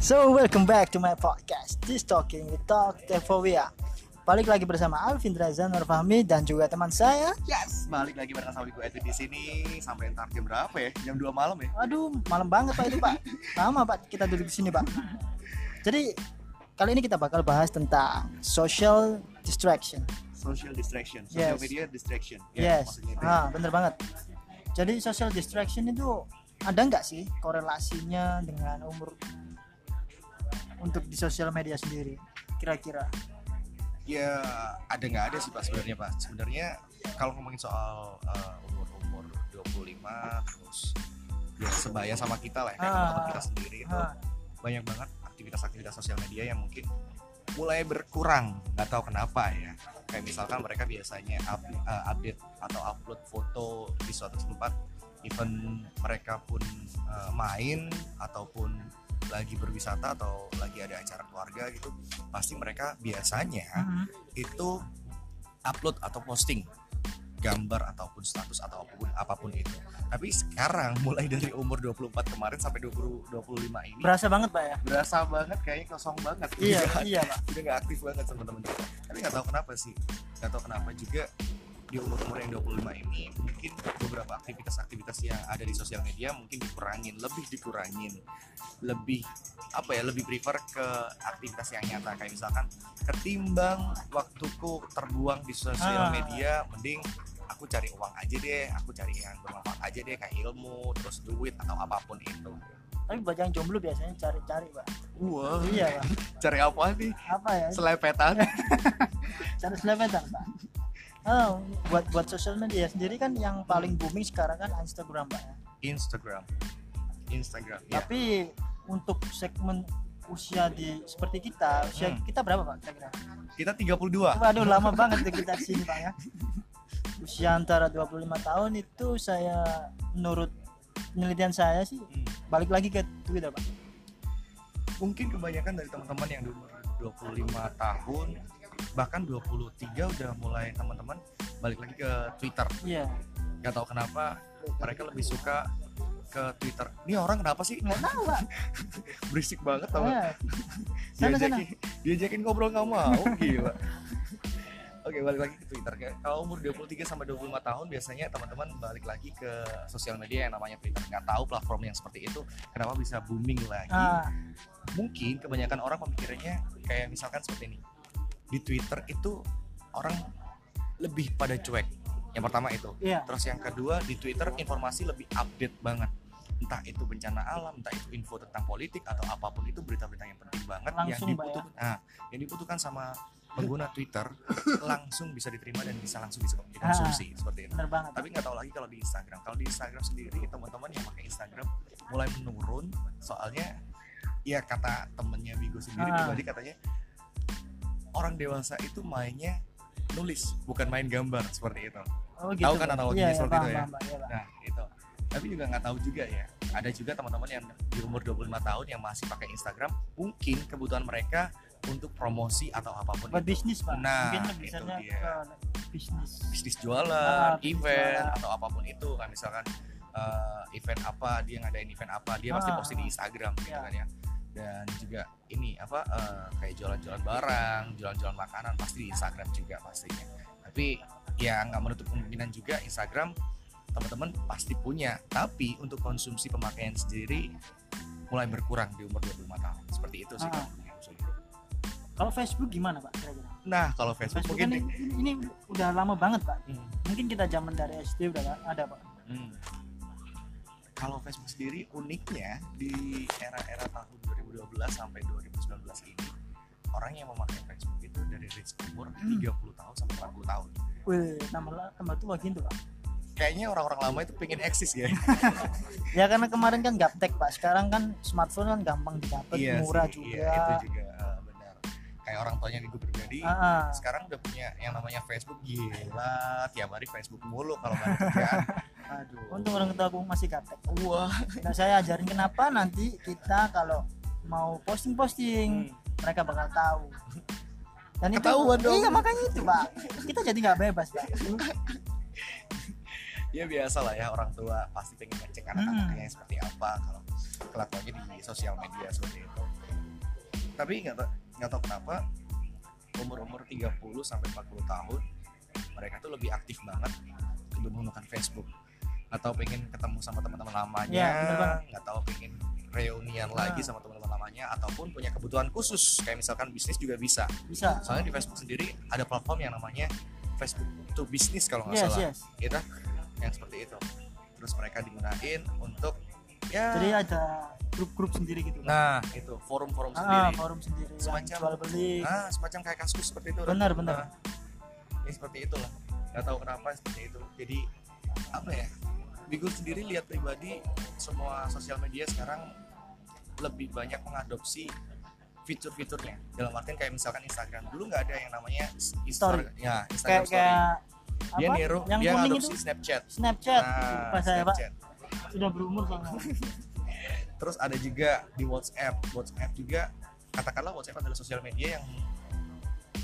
So welcome back to my podcast This Talking with Talk Tefovia. Balik lagi bersama Alvin Drazan Fahmi dan juga teman saya. Yes, balik lagi bareng sama gue Edwin di sini. Sampai entar jam berapa ya? Jam 2 malam ya? Aduh malam banget pak itu pak. Lama pak kita duduk di sini pak. Jadi kali ini kita bakal bahas tentang social distraction. Social distraction, social Yes. media distraction. Ya, Yes, ah bener banget. Jadi social distraction itu ada nggak sih korelasinya dengan umur untuk di sosial media sendiri kira-kira Ya, ada nggak ada sih Pak sebenarnya Pak. Sebenarnya kalau ngomongin soal uh, umur-umur 25 terus ya sebaya sama kita lah ya, kayak Ah. teman kita sendiri itu Ah. banyak banget aktivitas-aktivitas sosial media yang mungkin mulai berkurang nggak tahu kenapa ya kayak misalkan mereka biasanya up- uh, update atau upload foto di suatu tempat even mereka pun uh, main ataupun lagi berwisata atau lagi ada acara keluarga gitu pasti mereka biasanya Mhm. itu upload atau posting gambar ataupun status atau apa pun apa pun itu. Tapi sekarang mulai dari umur 24 kemarin sampai 20 25 ini berasa banget pak ya? berasa banget kayaknya kosong banget. Iya Udah- iya pak. udah nggak aktif banget teman-teman. Tapi nggak tahu kenapa sih. Nggak tahu kenapa juga di umur-umur yang 25 ini mungkin beberapa aktivitas-aktivitas yang ada di sosial media mungkin dikurangin lebih dikurangin lebih apa ya lebih prefer ke aktivitas yang nyata. Kayak misalkan ketimbang waktuku terbuang di Ah. sosial media mending aku cari uang aja deh aku cari yang bermanfaat aja deh kayak ilmu terus duit atau apa pun itu. Tapi buat yang jomblo biasanya cari-cari pak. Wah. Iya pak. Cari apa nih apa ya? Selepetan. Cari selepetan pak oh, buat buat sosial media sendiri kan yang paling booming sekarang kan Instagram pak ya. Instagram. Instagram ya tapi untuk segmen usia di seperti kita usia Hmm. kita berapa pak kira-kira? Kita 32 Waduh lama banget tuh kita di sini pak ya. Usia antara 25 tahun itu saya menurut penelitian saya sih Hmm. balik lagi ke Twitter pak. Mungkin kebanyakan dari teman-teman yang di umur 25 tahun bahkan 23 udah mulai teman-teman balik lagi ke Twitter. Iya. Nggak tahu kenapa mereka lebih suka ke Twitter. Ini orang kenapa sih? Nggak tahu pak. Berisik banget tau? Eh, sana sana. diajakin ngobrol nggak mau gila. Oke balik lagi ke Twitter. Kayak Kalau umur 23 sampai 25 tahun biasanya teman-teman balik lagi ke sosial media yang namanya Twitter. Nggak tahu platform yang seperti itu kenapa bisa booming lagi? Ah, mungkin kebanyakan orang pemikirannya kayak misalkan seperti ini di Twitter itu orang lebih pada cuek. Yang pertama itu. Iya. Terus yang kedua di Twitter informasi lebih update banget. Entah itu bencana alam entah itu info tentang politik atau apa pun itu berita-berita yang penting banget yang Langsung, ya. dibutuhkan nah yang dibutuhkan sama pengguna Twitter langsung bisa diterima dan bisa langsung bisa dikonsumsi seperti itu. banget. Tapi nggak tahu lagi kalau di Instagram. Kalau di Instagram sendiri teman-teman yang pakai Instagram mulai menurun soalnya ya kata temennya Bigo sendiri Ah. pribadi katanya orang dewasa itu mainnya nulis bukan main gambar seperti itu oh Tahu kan Pak. analoginya iya, iya, seperti paham, itu ya? paham. Iya, Pak. nah itu tapi juga nggak tahu juga ya ada juga teman-teman yang di umur 25 tahun yang masih pakai Instagram mungkin kebutuhan mereka untuk promosi atau apa pun buat itu bisnis pak Nah, mungkin itu dia. ke bisnis bisnis jualan, Ah, bisnis event jualan. atau apa pun itu kan misalkan eh, event apa dia ngadain event apa dia pasti Ah. posting di Instagram gitu Ya. kan ya dan juga ini apa eh, kayak jualan-jualan barang jualan-jualan makanan pasti di Instagram juga pastinya. Tapi ya nggak menutup kemungkinan juga Instagram teman-teman pasti punya. Tapi untuk konsumsi pemakaian sendiri mulai berkurang di umur 25 tahun. Seperti itu sih Ah. kalau Facebook gimana pak kira-kira? Nah kalau Facebook, Facebook mungkin kan ini, ini udah lama banget pak. Hmm. mungkin kita zaman dari SD udah ada pak. Hmm. Kalau Facebook sendiri uniknya di era-era tahun 2012 sampai 2019 ini orang yang memakai Facebook itu dari range umur Hmm. 30 tahun sampai 40 tahun. Wih, tambah tambah tua gitu pak Kayaknya orang-orang lama itu pengen eksis ya. ya karena kemarin kan gaptek pak sekarang kan smartphone kan gampang didapat murah sih, juga Iya, itu juga eh, benar. Kayak orang tuanya di gue pribadi Ah, sekarang udah punya yang namanya Facebook gila tiap hari Facebook mulu kalau nggak kerjaan. Aduh. untung orang tua aku masih gaptek Wah. nah saya ajarin kenapa nanti kita kalau mau posting-posting Hmm. mereka bakal tahu dan Ketahuan itu dong. iya makanya itu pak kita jadi nggak bebas pak ya biasa lah ya orang tua pasti pengen ngecek Hmm. anak-anaknya seperti apa kalau kelakuannya di sosial media seperti itu tapi nggak tau nggak tahu kenapa umur umur 30 sampai 40 tahun mereka tuh lebih aktif banget untuk menggunakan Facebook atau pengen ketemu sama teman-teman lamanya Iya, nggak tahu pengen reunian Nah. lagi sama teman-teman lamanya ataupun punya kebutuhan khusus kayak misalkan bisnis juga bisa. Bisa. Soalnya di Facebook sendiri ada platform yang namanya Facebook to Business kalau nggak yes salah. yes. Gitu yang seperti itu. Terus mereka digunain untuk ya jadi ada grup-grup sendiri gitu. Nah itu forum-forum ah, sendiri. forum sendiri Semacam- jual beli. Nah semacam kayak kaskus seperti itu. Benar benar. Nah, ya seperti itulah. Nggak tahu kenapa seperti itu. Jadi apa ya Bigo sendiri lihat pribadi semua sosial media sekarang lebih banyak mengadopsi fitur-fiturnya. Dalam artian kayak misalkan Instagram. Dulu nggak ada yang namanya Story. Insta- ya kayak Instagram Story. kayak dia apa? niru yang dia ngadopsi itu? Snapchat. Snapchat. Nah pas saya pak. Sudah berumur soalnya terus ada juga di WhatsApp. WhatsApp juga katakanlah WhatsApp adalah sosial media yang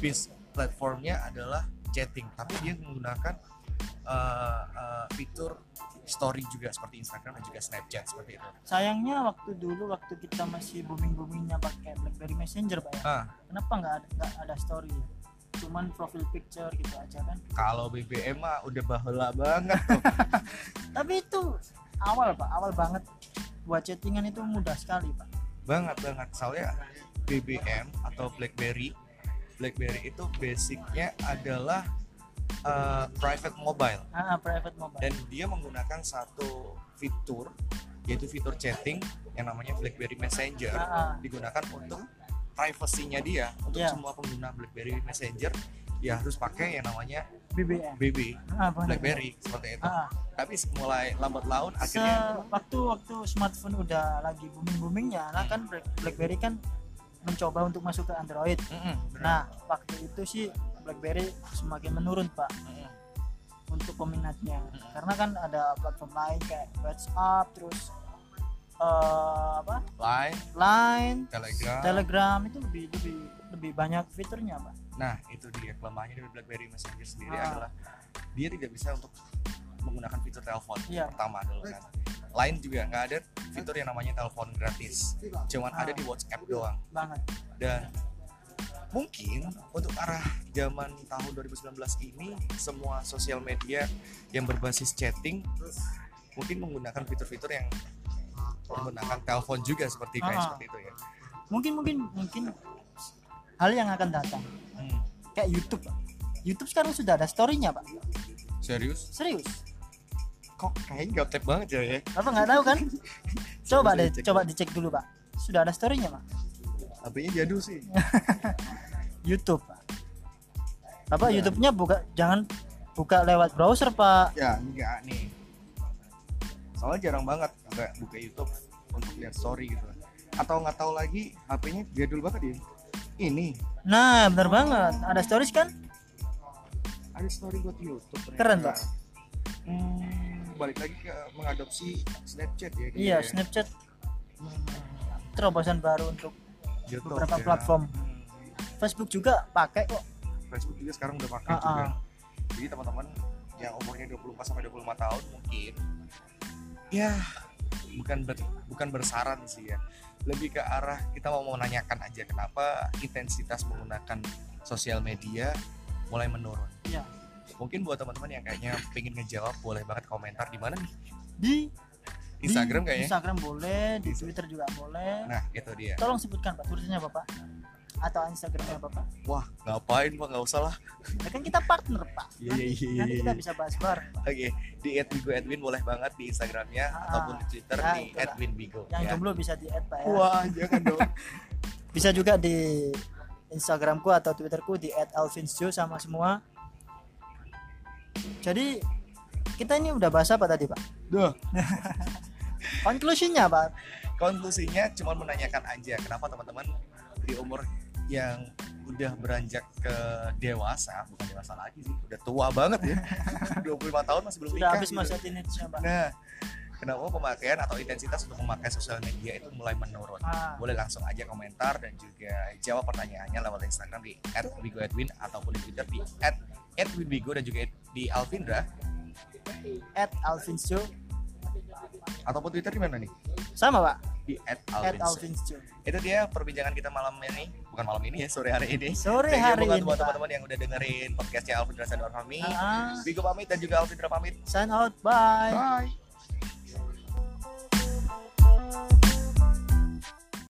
bis platformnya adalah chatting. Tapi dia menggunakan uh, uh, fitur story juga seperti Instagram dan juga Snapchat seperti itu. Sayangnya waktu dulu waktu kita masih booming boomingnya pakai BlackBerry Messenger pak ya. Ah. Kenapa nggak ada nggak ada story ya? Cuman profil picture gitu aja kan. Kalau BBM mah udah baheula banget tapi itu awal pak. Awal banget. Buat chattingan itu mudah sekali pak. Banget banget. Soalnya BBM atau BlackBerry BlackBerry itu basicnya adalah uh, private mobile ah private mobile dan dia menggunakan satu fitur yaitu fitur chatting yang namanya BlackBerry Messenger Ah, ah. digunakan untuk privasinya dia untuk Iya. semua pengguna BlackBerry Messenger dia harus pakai yang namanya BBM BB ah. BlackBerry seperti itu ah, tapi mulai lambat laun akhirnya waktu waktu smartphone udah lagi booming boomingnya nah kan Black- BlackBerry kan mencoba untuk masuk ke Android Mm-mm, benar. nah waktu itu sih BlackBerry semakin menurun pak Mm-mm. untuk peminatnya karena kan ada platform lain kayak WhatsApp terus eh, apa Line, Line Telegram. Telegram itu lebih lebih lebih banyak fiturnya pak Nah, itu dia kelemahannya dari BlackBerry Messenger sendiri Ah. adalah dia tidak bisa untuk menggunakan fitur telepon Iya. pertama dulu kan. Lain juga nggak ada fitur yang namanya telepon gratis. Cuman Ah. ada di WhatsApp doang. banget Dan mungkin untuk arah zaman tahun 2019 ini semua sosial media yang berbasis chatting mungkin menggunakan fitur-fitur yang menggunakan telepon juga seperti kayak Ah. seperti itu ya. mungkin mungkin mungkin hal yang akan datang Hmm. kayak YouTube pak YouTube sekarang sudah ada storynya pak Serius? serius Kok kayaknya gaptek banget ya ya? apa nggak tahu kan coba deh dicek. coba dicek dulu pak sudah ada storynya pak HP-nya jadul sih. YouTube apa YouTube-nya buka jangan buka lewat browser pak. Ya enggak nih. Soalnya jarang banget buka buka YouTube untuk lihat story gitu. Atau nggak tahu lagi HP-nya jadul banget ya. Ini. Nah bener banget. Ada stories kan? Ada story buat YouTube ternyata. Keren, Pak. hmm, balik lagi ke mengadopsi Snapchat ya iya ya. Snapchat. Terobosan baru untuk YouTube beberapa ya. platform. Hmm, Facebook juga pakai kok Facebook juga sekarang udah pakai Ah, juga ah. jadi teman-teman yang umurnya 24 sampai 25 tahun mungkin ya bukan ber- bukan bersaran sih ya lebih ke arah kita mau menanyakan aja kenapa intensitas menggunakan sosial media mulai menurun Iya. mungkin buat teman-teman yang kayaknya pengen ngejawab boleh banget komentar di mana nih di Instagram di kayaknya. Instagram boleh di Twitter juga boleh. Nah itu dia. Tolong sebutkan pak tulisannya apa pak atau Instagramnya apa pak wah ngapain pak? Nggak usah lah. Ya kan kita partner pak. Iya, iya, iya, nanti kita iya. bisa bahas bareng oke di @wigo_edwin boleh banget di Instagramnya Ah, ataupun di Twitter nah, di itulah. @winbigo yang ya. jomblo bisa di add pak ya. Wah jangan dong. Bisa juga di Instagramku atau Twitterku di @alvinsjo sama semua. Jadi kita ini udah bahas apa tadi pak? Duh. conclusionnya pak konklusinya cuma menanyakan aja kenapa teman-teman di umur yang udah beranjak ke dewasa bukan dewasa lagi sih udah tua banget ya 25 tahun masih belum sudah nikah habis gitu. masa teenage-nya pak nah kenapa pemakaian atau intensitas untuk memakai sosial media itu mulai menurun? Ah, boleh langsung aja komentar dan juga jawab pertanyaannya lewat Instagram di @wigoedwin ataupun di Twitter di @edwinwigo dan juga di Alvindra. At ataupun Twitter di mana nih sama pak di at at Alvin. Itu dia perbincangan kita malam ini, bukan malam ini ya, sore hari ini. Sore you hari ini, buat teman-teman yang udah dengerin podcastnya Alvin Rasa Dorfami. Ah, Bigo pamit dan juga Alvin pamit. sign out, bye. Bye.